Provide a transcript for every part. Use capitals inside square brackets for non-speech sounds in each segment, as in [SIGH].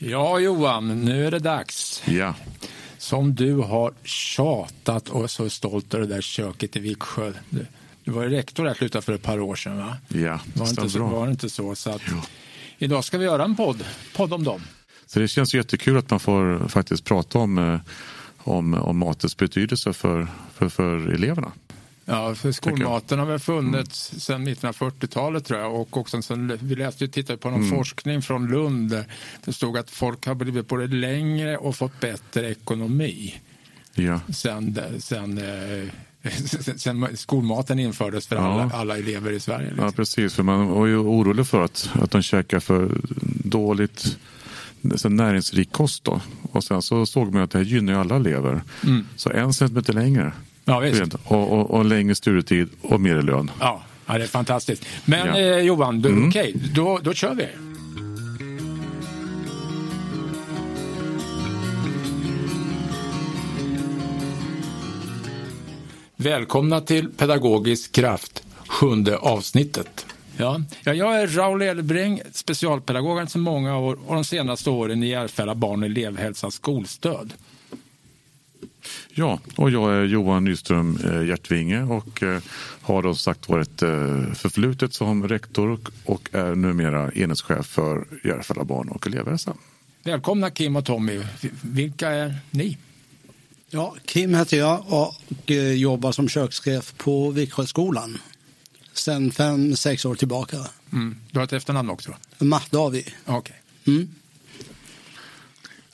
Ja, Johan, nu är det dags. Ja. Som du har tjatat och så stolt över det där köket i Viksjö. Du, du var ju rektor där slutet för ett par år sedan, va? Ja, var det, inte så, bra. var det inte så? så att, idag ska vi göra en podd, podd om dem. Så det känns jättekul att man får faktiskt prata om, eh, om, om matens betydelse för, för, för eleverna. Ja, för skolmaten har väl funnits mm. sedan mitten av 40-talet tror jag. Och också sen, vi läste ju, tittade på någon mm. forskning från Lund där det stod att folk har blivit både längre och fått bättre ekonomi. Ja. Sen, sen, eh, [LAUGHS] sen skolmaten infördes för ja. alla, alla, elever i Sverige. Liksom. Ja, precis. För man var ju orolig för att, att de käkar för dåligt så näringsrik kost. Då. Och sen så såg man att det här gynnar alla elever. Mm. Så en centimeter längre Ja, visst. Och, och, och längre studietid och mer lön. Ja, ja det är fantastiskt. Men ja. eh, Johan, du, mm. okej, okay, då, då kör vi. Välkomna till Pedagogisk kraft, sjunde avsnittet. Ja, ja jag är Raul Elbring, specialpedagog sedan många år och de senaste åren i Järfälla barn och elevhälsans skolstöd. Ja, och jag är Johan Nyström eh, Hjärtvinge och eh, har då sagt varit eh, förflutet som rektor och är numera enhetschef för Järfälla barn och elevhälsa. Välkomna Kim och Tommy. Vilka är ni? Ja, Kim heter jag och jobbar som kökschef på Viksjöskolan sen fem, sex år tillbaka. Mm. Du har ett efternamn också? Mahdavi. Okay. Mm.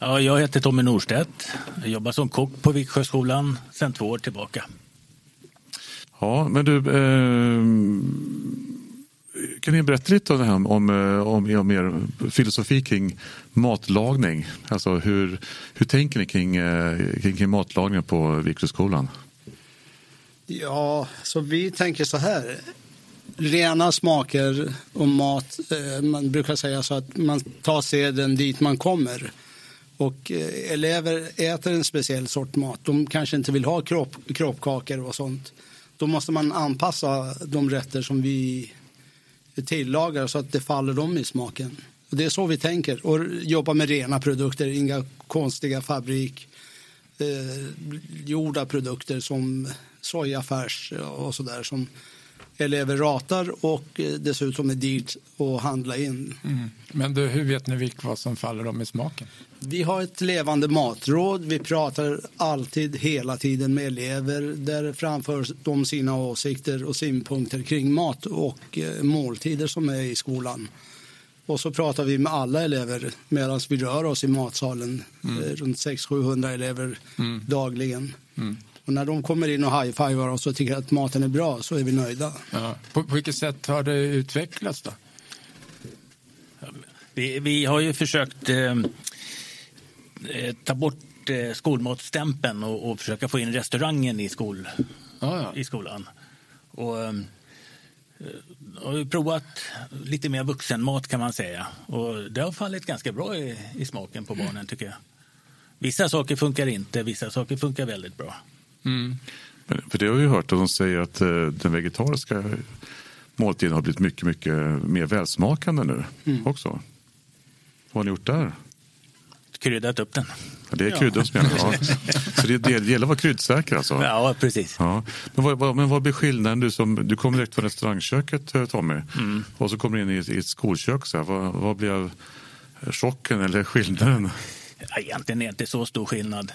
Ja, jag heter Tommy Norstedt. Jag jobbar som kock på Viksjöskolan sedan två år tillbaka. Ja, men du, eh, kan ni berätta lite om det här om, om, om, om er filosofi kring matlagning? Alltså hur, hur tänker ni kring, eh, kring, kring matlagning på Viksjöskolan? Ja, så vi tänker så här. Rena smaker och mat, eh, man brukar säga så att man tar seden dit man kommer. Och eh, elever äter en speciell sort mat. De kanske inte vill ha kropp, kroppkakor och sånt. Då måste man anpassa de rätter som vi tillagar så att det faller dem i smaken. Och det är så vi tänker. Och jobba med rena produkter, inga konstiga fabrik eh, gjorda produkter som sojafärs och sådär som elever ratar och eh, dessutom är dyrt att handla in. Mm. Men du, hur vet ni vad som faller dem i smaken? Vi har ett levande matråd. Vi pratar alltid, hela tiden med elever. Där framför de sina åsikter och synpunkter kring mat och eh, måltider som är i skolan. Och så pratar vi med alla elever medan vi rör oss i matsalen. Mm. Eh, runt 600-700 elever mm. dagligen. Mm. Och när de kommer in och high-fivar oss och tycker att maten är bra så är vi nöjda. Ja. På, på vilket sätt har det utvecklats då? Vi, vi har ju försökt eh, eh, ta bort eh, skolmatstämpeln och, och, försöka få in restaurangen i, skol, ah, ja. i skolan. Och, eh, har vi provat lite mer vuxenmat kan man säga. Och det har fallit ganska bra i, i smaken på barnen tycker jag. Vissa saker funkar inte, vissa saker funkar väldigt bra. Mm. Men, för det har vi hört att de säger att eh, den vegetariska måltiden har blivit mycket, mycket mer välsmakande nu mm. också. Vad har ni gjort där? Kryddat upp den. Ja, det är kryddor som gäller. Ja. [LAUGHS] Så det, det gäller att vara kryddsäker alltså? Ja, precis. Ja. Men, vad, vad, men vad blir skillnaden? Du, som, du kommer direkt från restaurangköket eh, Tommy mm. och så kommer du in i, i ett skolkök. Så här. Vad, vad blir chocken eller skillnaden? Egentligen är det inte så stor skillnad.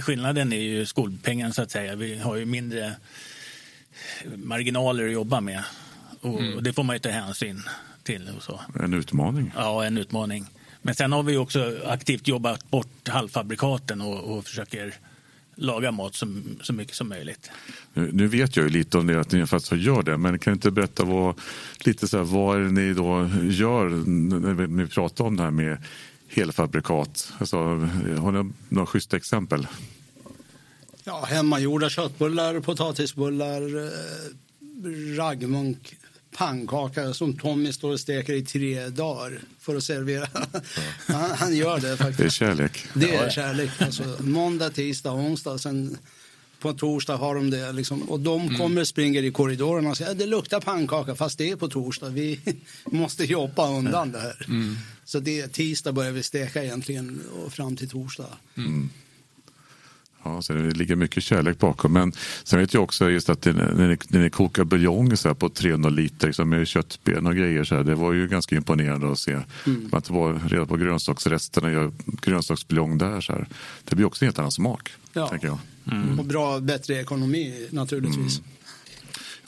Skillnaden är ju skolpengen så att säga. Vi har ju mindre marginaler att jobba med. Och mm. det får man ju ta hänsyn till. Och så. En utmaning. Ja, en utmaning. Men sen har vi också aktivt jobbat bort halvfabrikaten och, och försöker laga mat så, så mycket som möjligt. Nu, nu, vet jag ju lite om det, att ni faktiskt gör det, men kan du inte berätta vad, lite så här, vad ni då gör när vi, när vi pratar om det här med helfabrikat? Alltså, har ni några schyssta exempel? Ja, hemmagjorda köttbullar, potatisbullar, eh, raggmunk, pannkaka som Tommy står och steker i tre dagar för att servera. han, [LAUGHS] han, gör det faktiskt. Det är kärlek. Det är kärlek. Alltså, måndag, tisdag, onsdag. Sen på torsdag har de det. Liksom. Och de mm. kommer springer i korridorerna och säger det luktar pannkaka fast det är på torsdag. Vi [LAUGHS] måste jobba undan det här. Mm. Så det tisdag börjar vi steka egentligen och fram till torsdag. Mm. Ja, så det ligger mycket kärlek bakom. Men sen vet jag också just att när ni, när ni kokar buljong så på 300 liter liksom med köttben och grejer så här, det var ju ganska imponerande att se. Mm. Att vara reda på grönsaksresterna och göra grönsaksbuljong där. Så här. Det blir också en helt annan smak. Ja. Tänker jag. Mm. Och bra, bättre ekonomi naturligtvis. Mm.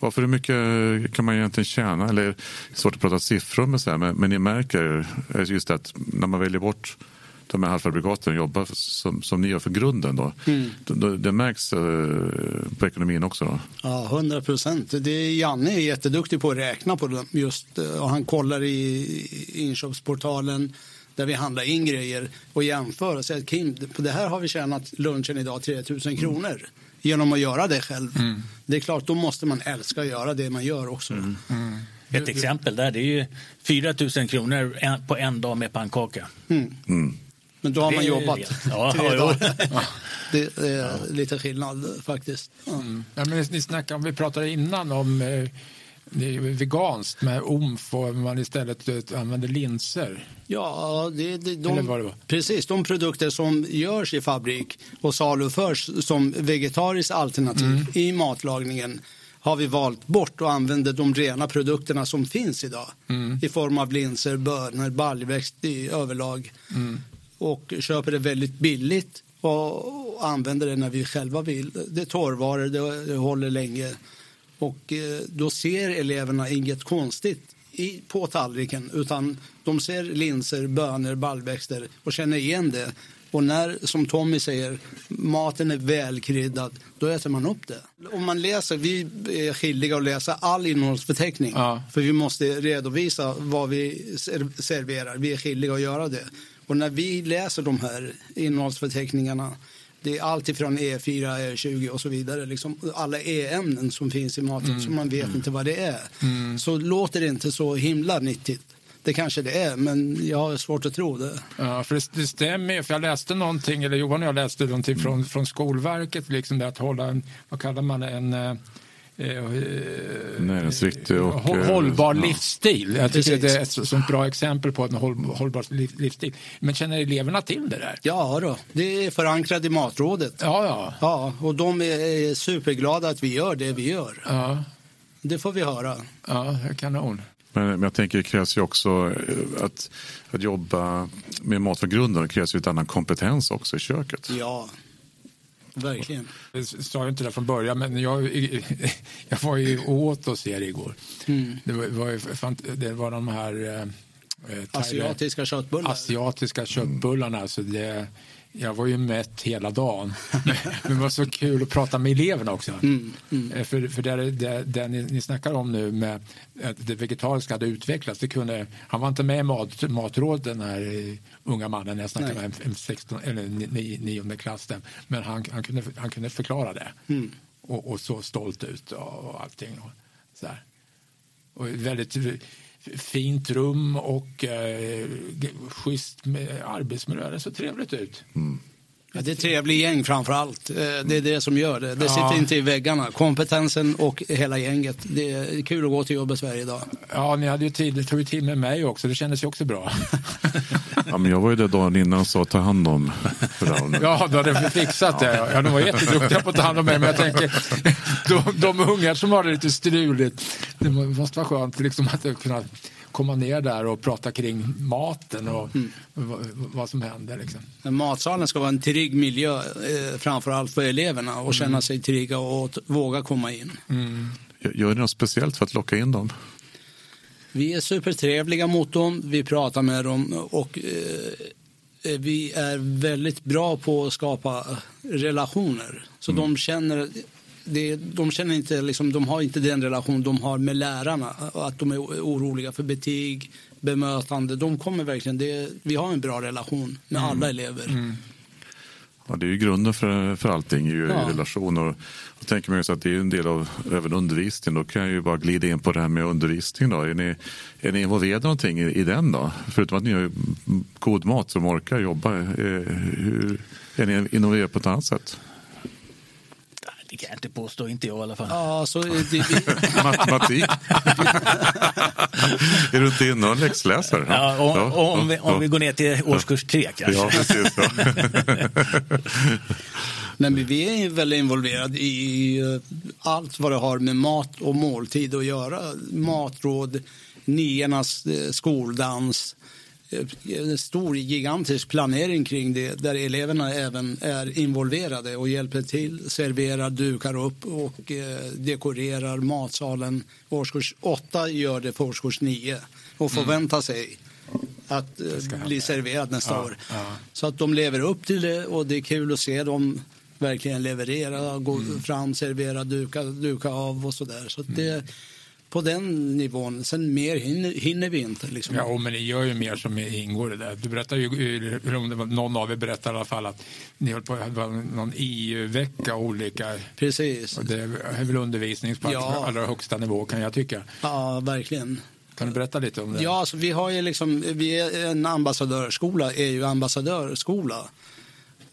Ja, för hur mycket kan man egentligen tjäna? Eller, svårt att prata siffror med så här, men, men ni märker just att när man väljer bort de här halvfabrikaten och jobbar som, som ni gör för grunden. Då. Mm. Det, det märks eh, på ekonomin också? Då. Ja, hundra procent. Janne är jätteduktig på att räkna på det. Just, eh, och han kollar i inköpsportalen där vi handlar in grejer och jämför och säger att Kim, på det här har vi tjänat lunchen idag 3000 kronor. Mm. Genom att göra det själv. Mm. Det är klart, då måste man älska att göra det man gör också. Mm. mm. Ett exempel där, det är ju 4 000 kronor på en dag med pannkaka. Mm. Mm. Men då har man jobbat ja, tre dagar. [LAUGHS] Det är lite skillnad faktiskt. Ja. Mm. Ja, men ni snackade, om vi pratade innan om eh, det är veganskt med omf och man istället använder linser. Ja, det, det, de, det precis. De produkter som görs i fabrik och saluförs som vegetariskt alternativ mm. i matlagningen har vi valt bort och använder de rena produkterna som finns idag mm. i form av linser, bönor, baljväxt i överlag. Mm och köper det väldigt billigt och använder det när vi själva vill. Det är torrvaror, det håller länge. Och eh, då ser eleverna inget konstigt i, på tallriken utan de ser linser, bönor, baljväxter och känner igen det. Och när, som Tommy säger, maten är välkryddad, då äter man upp det. Om man läser, vi är skyldiga att läsa all innehållsförteckning. Ja. För vi måste redovisa vad vi serverar. Vi är skyldiga att göra det. Och när vi läser de här innehållsförteckningarna det är allt ifrån E4, E20 och så vidare. Liksom alla E-ämnen som finns i maten mm. så man vet mm. inte vad det är. Mm. Så låter det inte så himla nyttigt. Det kanske det är, men jag har svårt att tro det. Ja, för det, det stämmer För jag läste någonting, eller Johan och jag läste någonting från, från Skolverket, liksom det att hålla en, vad kallar man det, en Eh, Näringsriktig och... Eh, hållbar livsstil. Jag tycker det är ett sånt bra exempel på en hållbar livsstil. Men känner eleverna till det där? Ja, då. det är förankrat i Matrådet. Ja, ja. ja, och de är superglada att vi gör det vi gör. Ja. Det får vi höra. Ja, kanon. Men, men jag tänker det krävs ju också eh, att, att jobba med mat från grunden. Det krävs ju ett annan kompetens också i köket. Ja, Verkligen. Jag sa inte det från början, men jag, [LAUGHS] jag var ju åt hos er igår. Mm. Det, var, det var de här... Eh, asiatiska köttbullar. Asiatiska köttbullarna. Alltså det, jag var ju mätt hela dagen. [LAUGHS] Men det var så kul att prata med eleverna också. Mm, mm. Eh, för, för det, det, det ni, ni snackar om nu med att det vegetariska hade utvecklats. Det kunde, han var inte med i mat, matrådet den här eh, unga mannen. Jag snackade Nej. med en 16 eller nionde klass. Men han, han, kunde, han kunde förklara det. Mm. Och, och, så stolt ut och, och allting. Och, så här. och väldigt fint rum och eh, schysst med arbetsmiljö. Det ser trevligt ut. Mm. Ja, det är ett trevligt gäng framför allt. Eh, det är det som gör det. Det sitter inte i väggarna. Kompetensen och hela gänget. Det är kul att gå till jobbet varje dag. Ja, ni hade ju tid, tog ju tid med mig också. Det kändes ju också bra. [LAUGHS] ja, men jag var ju där dagen innan och sa ta hand om Raul. Ja, då hade fixat det. Ja, de var jätteduktiga på att ta hand om mig. Men jag tänker, de, de ungar som har det lite struligt. Det måste vara skönt liksom, att kunna komma ner där och prata kring maten och mm. vad som händer. Liksom. Matsalen ska vara en trygg miljö, eh, framför allt för eleverna och mm. känna sig trygga och våga komma in. Mm. Gör ni något speciellt för att locka in dem? Vi är supertrevliga mot dem, vi pratar med dem och eh, eh vi är väldigt bra på att skapa relationer. Så mm. de känner det, de känner inte, liksom, de har inte den relation de har med lärarna. Att de är oroliga för betyg, bemötande. De kommer verkligen, det, vi har en bra relation med mm. alla elever. Mm. Ja, det är ju grunden för, för allting ju, ja. i relationer. Och tänker man ju så att det är en del av även undervisningen. Då kan jag ju bara glida in på det här med undervisning. Då. Är, ni, är ni involverade någonting i, i den då? Förutom att ni har god mat som orkar jobba. Är, hur, är ni involverade på ett annat sätt? Det kan jag inte påstå, inte jag i alla fall. Ja, så det, det... [LAUGHS] Matematik? [LAUGHS] är du inte inne och läxläser? Ja, om, ja, om, vi, om vi går ner till årskurs tre kanske. Ja, [LAUGHS] precis. Ja. [LAUGHS] Nej, men vi är väldigt involverade i eh, allt vad det har med mat och måltid att göra. Matråd, niornas eh, skoldans, en stor gigantisk planering kring det där eleverna även är involverade och hjälper till, serverar, dukar upp och dekorerar matsalen. Årskurs 8 gör det för årskurs 9 och mm. förväntar sig att bli serverad nästa ja, år. Ja. Så att de lever upp till det och det är kul att se dem verkligen leverera, gå mm. fram, servera, duka, duka av och sådär. Så, så det, på den nivån. Sen mer hinner, hinner vi inte. Liksom. Ja, men ni gör ju mer som ingår i det. Du berättar ju, någon av er berättar i alla fall att ni höll på att någon EU-vecka olika. Precis. Och det är väl undervisning på ja. allra högsta nivå kan jag tycka. Ja, verkligen. Kan du berätta lite om det? Ja, alltså, vi har ju liksom, vi är en ambassadörskola, EU-ambassadörskola.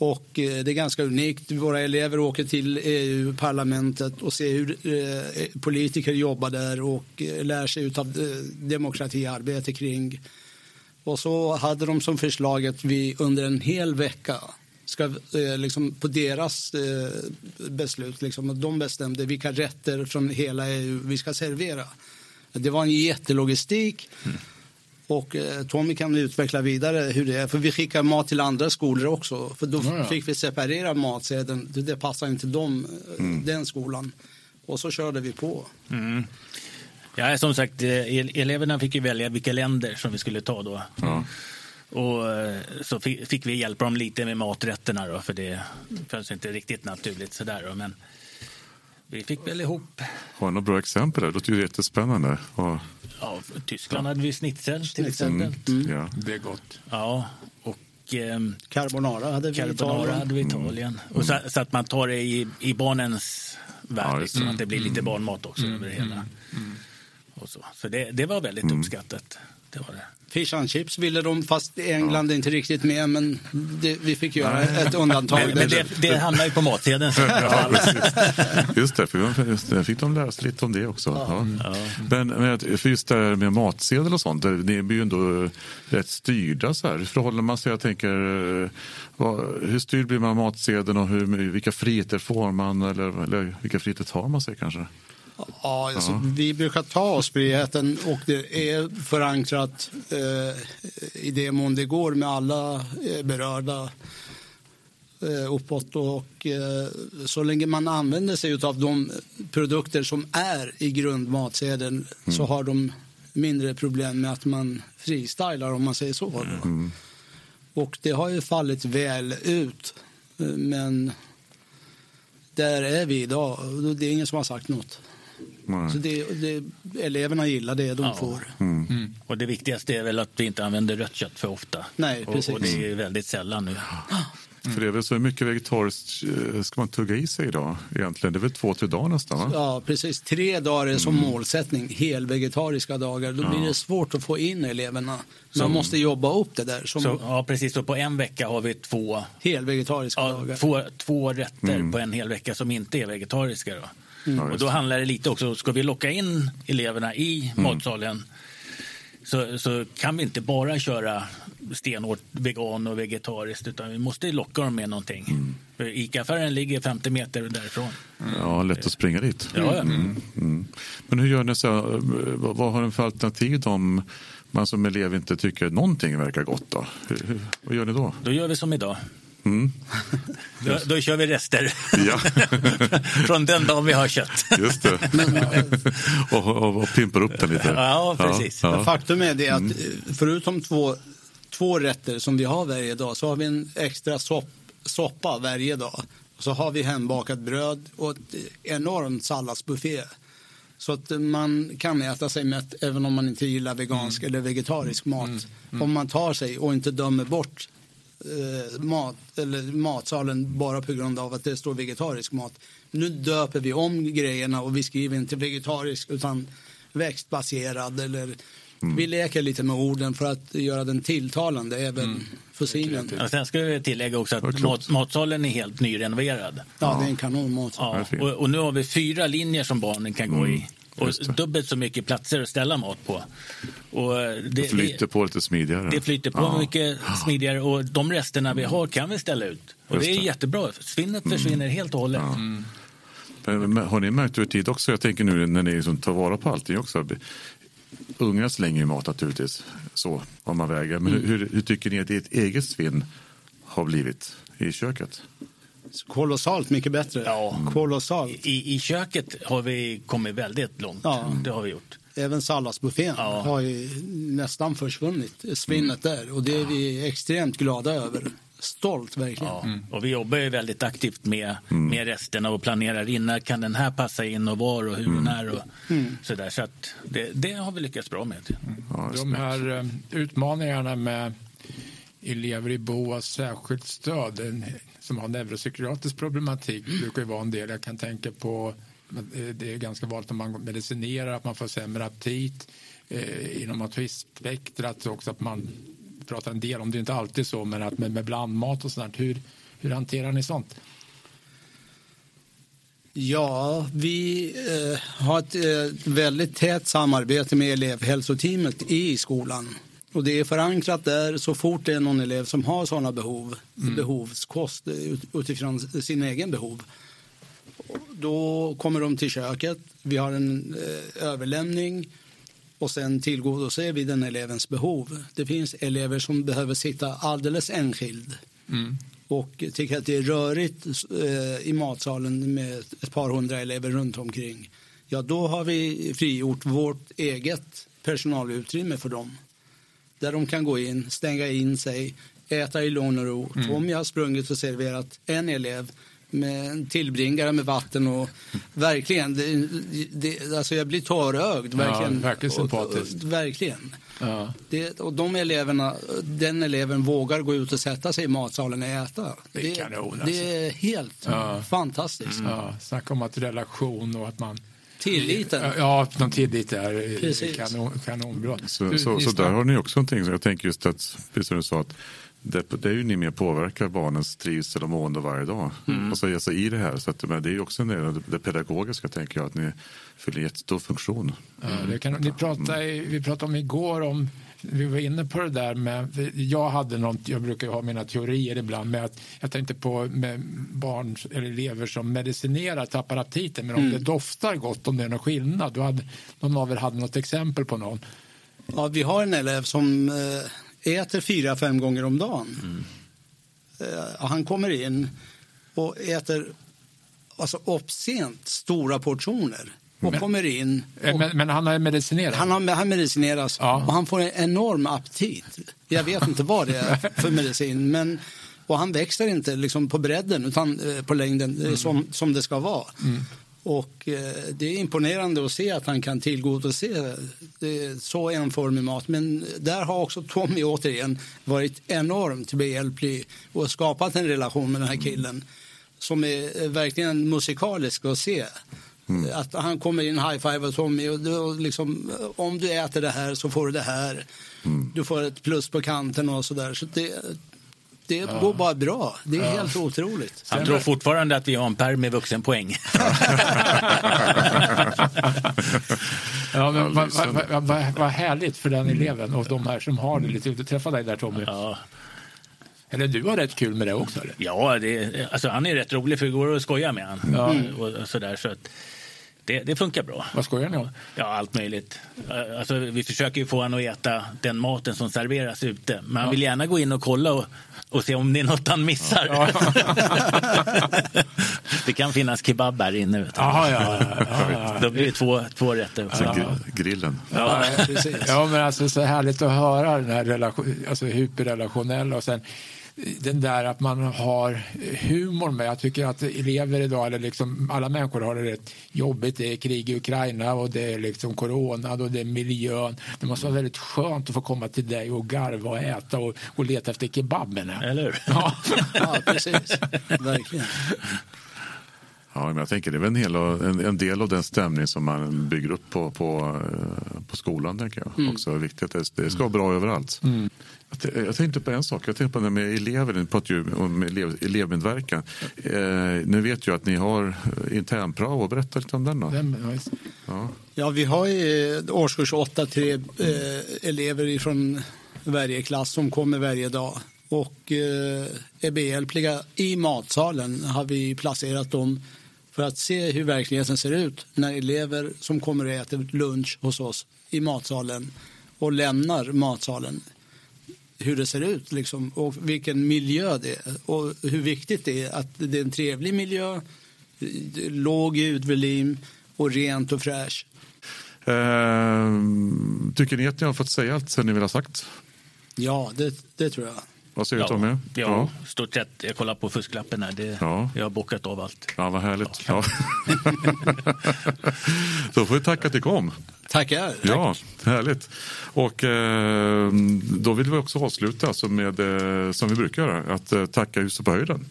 Och eh, det är ganska unikt. Våra elever åker till eh, EU-parlamentet och ser hur eh, politiker jobbar där och lär sig av demokratiarbete kring. Och så hade de som förslag att vi under en hel vecka ska liksom, på deras beslut, liksom, de bestämde vilka rätter från hela EU vi ska servera. Det var en jättelogistik. Mm. Och eh, Tommy kan utveckla vidare hur det är. För vi skickar mat till andra skolor också. För då ja, fick vi separera matsedeln. Det passar inte dem, eh, mm. den skolan. Och så körde vi på. Mm. Ja, som sagt, eh, eleverna fick ju välja vilka länder som vi skulle ta då. Ja. Och så fick vi hjälpa dem lite med maträtterna då, för det följs inte riktigt naturligt sådär. Då. Men vi fick väl ihop. Har du några bra exempel? Det låter ju jättespännande. Och... Ja, Tyskland hade vi schnitzel till exempel. Mm. Ja. Det är gott. Ja, och eh, carbonara hade vi carbonara Italien. Hade vi Italien. Mm. Och så, så, att man tar det i, i barnens värld, ja, liksom, att det blir lite barnmat också mm. över det hela. Mm. Och så så det, det var väldigt mm. uppskattat. Det var det. Fish and chips ville de, fast England är inte riktigt med. Men det, vi fick göra ett undantag. Men, men det, det hamnar ju på matsedeln. [LAUGHS] ja, just det, för just det, fick de lära sig lite om det också. Ja. Ja. Men, men för just det här med matsedel och sånt, det blir ju ändå rätt styrda. Så här. Hur förhåller man sig? Jag tänker, vad, hur styrd blir man matsedeln och hur, vilka friheter får man? Eller, eller vilka friheter tar man sig kanske? Ja, alltså, uh vi brukar ta oss friheten och det är förankrat eh, i det mån det går med alla eh, berörda eh, uppåt. Och, eh, så länge man använder sig av de produkter som är i grundmatsedeln mm. så har de mindre problem med att man freestylar om man säger så. Mm. Och det har ju fallit väl ut. Men där är vi idag. Det är ingen som har sagt något. Så det, det, eleverna gillar det de ja. får. Mm. Mm. Och det viktigaste är väl att vi inte använder rött kött för ofta. Nej, precis. Och, och det är väldigt sällan nu. Mm. För det är väl så mycket vegetariskt eh, ska man tugga i sig idag egentligen? Det är väl två, tre dagar nästan? Va? Ja, precis. Tre dagar är som mm. målsättning, helvegetariska dagar. Då ja. blir det svårt att få in eleverna. Man som, måste jobba upp det där. Som... Så, ja, precis. Så på en vecka har vi två helvegetariska ja, dagar. Två, två rätter mm. på en hel vecka som inte är vegetariska. Då. Mm. Och då handlar det lite också, ska vi locka in eleverna i mm. matsalen så, så kan vi inte bara köra stenhårt vegan och vegetariskt utan vi måste locka dem med någonting. Mm. För Ica-affären ligger 50 meter därifrån. Ja, lätt att springa dit. Ja, ja. Mm. Mm. Men hur gör ni så? Vad har ni för alternativ om man som elev inte tycker någonting verkar gott? Då? Vad gör ni då? Då gör vi som idag. Mm. då, då kör vi rester ja. [LAUGHS] från den dagen vi har kött. Just det. och, och, och pimpar upp den lite. Ja, precis. Ja. Faktum är det att mm. förutom två, två rätter som vi har varje dag så har vi en extra sopp, soppa varje dag. Och så har vi hembakat bröd och ett enormt salladsbuffé. Så att man kan äta sig mätt även om man inte gillar vegansk mm. eller vegetarisk mat. Mm. Mm. Om man tar sig och inte dömer bort eh, mat, eller matsalen bara på grund av att det står vegetarisk mat. Nu döper vi om grejerna och vi skriver inte vegetarisk utan växtbaserad eller Mm. Vi leker lite med orden för att göra den tilltalande även mm. för synen. Ja, sen ska vi tillägga också att mat, matsalen är helt nyrenoverad. Ja, det är en kanonmatsal. Ja, och, och, nu har vi fyra linjer som barnen kan gå i. Mm. Och dubbelt så mycket platser att ställa mat på. Och det, det flyter på lite smidigare. Det flyter på ja. mycket smidigare och de resterna vi har kan vi ställa ut. Och Just det är det. jättebra. Svinnet mm. försvinner helt och hållet. Ja. Mm. Men, har ni märkt över tid också, jag tänker nu när ni liksom tar vara på allting också. Unga slänger ju mat naturligtvis, så om man väger. Men mm. hur, hur tycker ni att ert eget svinn har blivit i köket? Kolossalt mycket bättre. Ja. Kolossalt. I, I köket har vi kommit väldigt långt. Ja. Det har vi gjort. Även salladsbuffén ja. har ju nästan försvunnit, svinnet mm. där. Och det är vi extremt glada över. Stolt verkligen. Ja. Mm. Och vi jobbar ju väldigt aktivt med, mm. med resterna och planerar in när kan den här passa in och var och hur mm. och när och mm. sådär. Så att det, det, har vi lyckats bra med. Ja, De här uh, utmaningarna med elever i behov av särskilt stöd som har neuropsykiatrisk problematik brukar ju vara en del. Jag kan tänka på eh, det är ganska vanligt om man medicinerar att man får sämre aptit. Eh, inom autismspektrat också att man pratar en del om, det är inte alltid så, men att med, med blandmat och sånt, hur, hur hanterar ni sånt? Ja, vi eh, har ett eh, väldigt tätt samarbete med elevhälsoteamet i skolan. Och det är förankrat där så fort det är någon elev som har sådana behov, mm. behovskost utifrån sin egen behov. Då kommer de till köket, vi har en eh, överlämning och sen tillgodoser vi den elevens behov. Det finns elever som behöver sitta alldeles enskild mm. och tycker att det är rörigt eh, i matsalen med ett par hundra elever runt omkring. Ja, då har vi frigjort vårt eget personalutrymme för dem där de kan gå in, stänga in sig, äta i lugn och ro. Mm. Tommy har sprungit och serverat en elev med en tillbringare med vatten och verkligen, det, det, alltså jag blir tårögd. Verkligen, ja, verkligen sympatiskt. Och, verkligen. Ja. Det, och de eleverna, den eleven vågar gå ut och sätta sig i matsalen och äta. Det, det, kanon, alltså. det är helt ja. fantastiskt. Mm. Ja, snacka om att relation och att man Tilliten. Ja, någon tillit är kanon, kanonbra. Så, så, så, där har ni också någonting. Jag tänker just att, precis som du sa, att det, det är ju ni med påverkar barnens trivsel och mående varje dag. Mm. Och så ge sig i det här. Så att, men det är ju också det, det pedagogiska, tänker jag, att ni fyller en jättestor funktion. Ja, det kan, ni pratade, vi pratade om igår om vi var inne på det där med, jag hade något, jag brukar ha mina teorier ibland med att jag tänkte på med barn eller elever som medicinerar, tappar aptiten, men om mm. det doftar gott, om det är någon skillnad. Du hade, någon av er hade något exempel på någon? Ja, vi har en elev som eh, äter fyra, fem gånger om dagen. Mm. Han kommer in och äter alltså uppsent stora portioner och men, kommer in. Och, men, men, han har medicinerat? Han, har, han medicineras ja. och han får en enorm aptit. Jag vet inte vad det är för medicin. Men, och han växer inte liksom på bredden utan eh, på längden mm. som, som det ska vara. Mm. Och eh, det är imponerande att se att han kan tillgodose det, så enformig mat. Men där har också Tommy återigen varit enormt behjälplig och skapat en relation med den här killen som är verkligen musikalisk att se. Mm. Att han kommer in high-five Tommy och då liksom, om du äter det här så får du det här. Mm. Du får ett plus på kanten och sådär. Så det, det ja. går bara bra. Det är ja. helt otroligt. Han tror fortfarande att vi har en pärm med vuxenpoäng. [LAUGHS] ja, men vad, vad, vad, vad härligt för den eleven och de här som har det lite Du träffade dig där Tommy. Ja. Eller du har rätt kul med det också? Eller? Ja, det, alltså, han är rätt rolig för det går att skoja med honom. Ja. Och, och sådär, så att, det, det, funkar bra. Vad skojar ni om? Ja, allt möjligt. Alltså, vi försöker ju få honom att äta den maten som serveras ute. Men han ja. vill gärna gå in och kolla och, och se om det är något han missar. Ja. [LAUGHS] det kan finnas kebab här inne. Aha, ja, ja, [LAUGHS] Då blir det två, två rätter. Också. Grillen. Ja, precis. ja, men alltså så härligt att höra den här relation, alltså hyperrelationella och sen den där att man har humor med. Jag tycker att elever idag, eller liksom alla människor har det rätt jobbigt. Det är krig i Ukraina och det är liksom corona och det är miljön. Det måste vara väldigt skönt att få komma till dig och garva och äta och, och leta efter kebaben. Eller hur? Ja, [LAUGHS] ja precis. Verkligen. Ja, men jag tänker det är väl en, hel, en, en, del av den stämning som man bygger upp på, på, eh, på skolan. Tänker jag. Mm. Också viktigt. Det, det ska vara bra överallt. Mm. Jag, jag tänkte på en sak. Jag tänkte på det med elever, ni pratar ju om elev, elevmedverkan. Eh, nu vet jag att ni har internprao. Berätta lite om den då. ja. ja, vi har i årskurs 8 tre eh, elever från varje klass som kommer varje dag och eh, är behjälpliga. I matsalen har vi placerat dem för att se hur verkligheten ser ut när elever som kommer och äter lunch hos oss i matsalen och lämnar matsalen. Hur det ser ut liksom, och vilken miljö det är och hur viktigt det är att det är en trevlig miljö, låg ljudvolym och rent och fräscht. Eh, tycker ni att ni har fått säga allt som ni vill ha sagt? Ja, det, det tror jag. Vad säger du Tommy? Ja, ja, stort sett. Jag kollar på fusklappen här. Det, ja. Jag har bockat av allt. Ja, vad härligt. Ja. [LAUGHS] Då får vi tacka att du kom. Tackar. Ja, härligt. Och eh, då vill vi också avsluta alltså med, eh, som vi brukar göra, att eh, tacka Huset på höjden.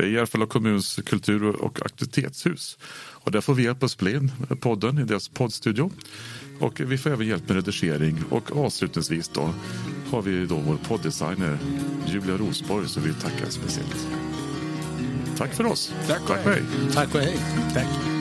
Det är Järfälla kommuns kultur och aktivitetshus. Och där får vi hjälp att spela in podden i deras poddstudio. Och vi får även hjälp med redigering. Och avslutningsvis då har vi då vår poddesigner Julia Rosborg som vi tackar speciellt. Tack för oss. Tack och Tack hej. Tack och hej. Tack.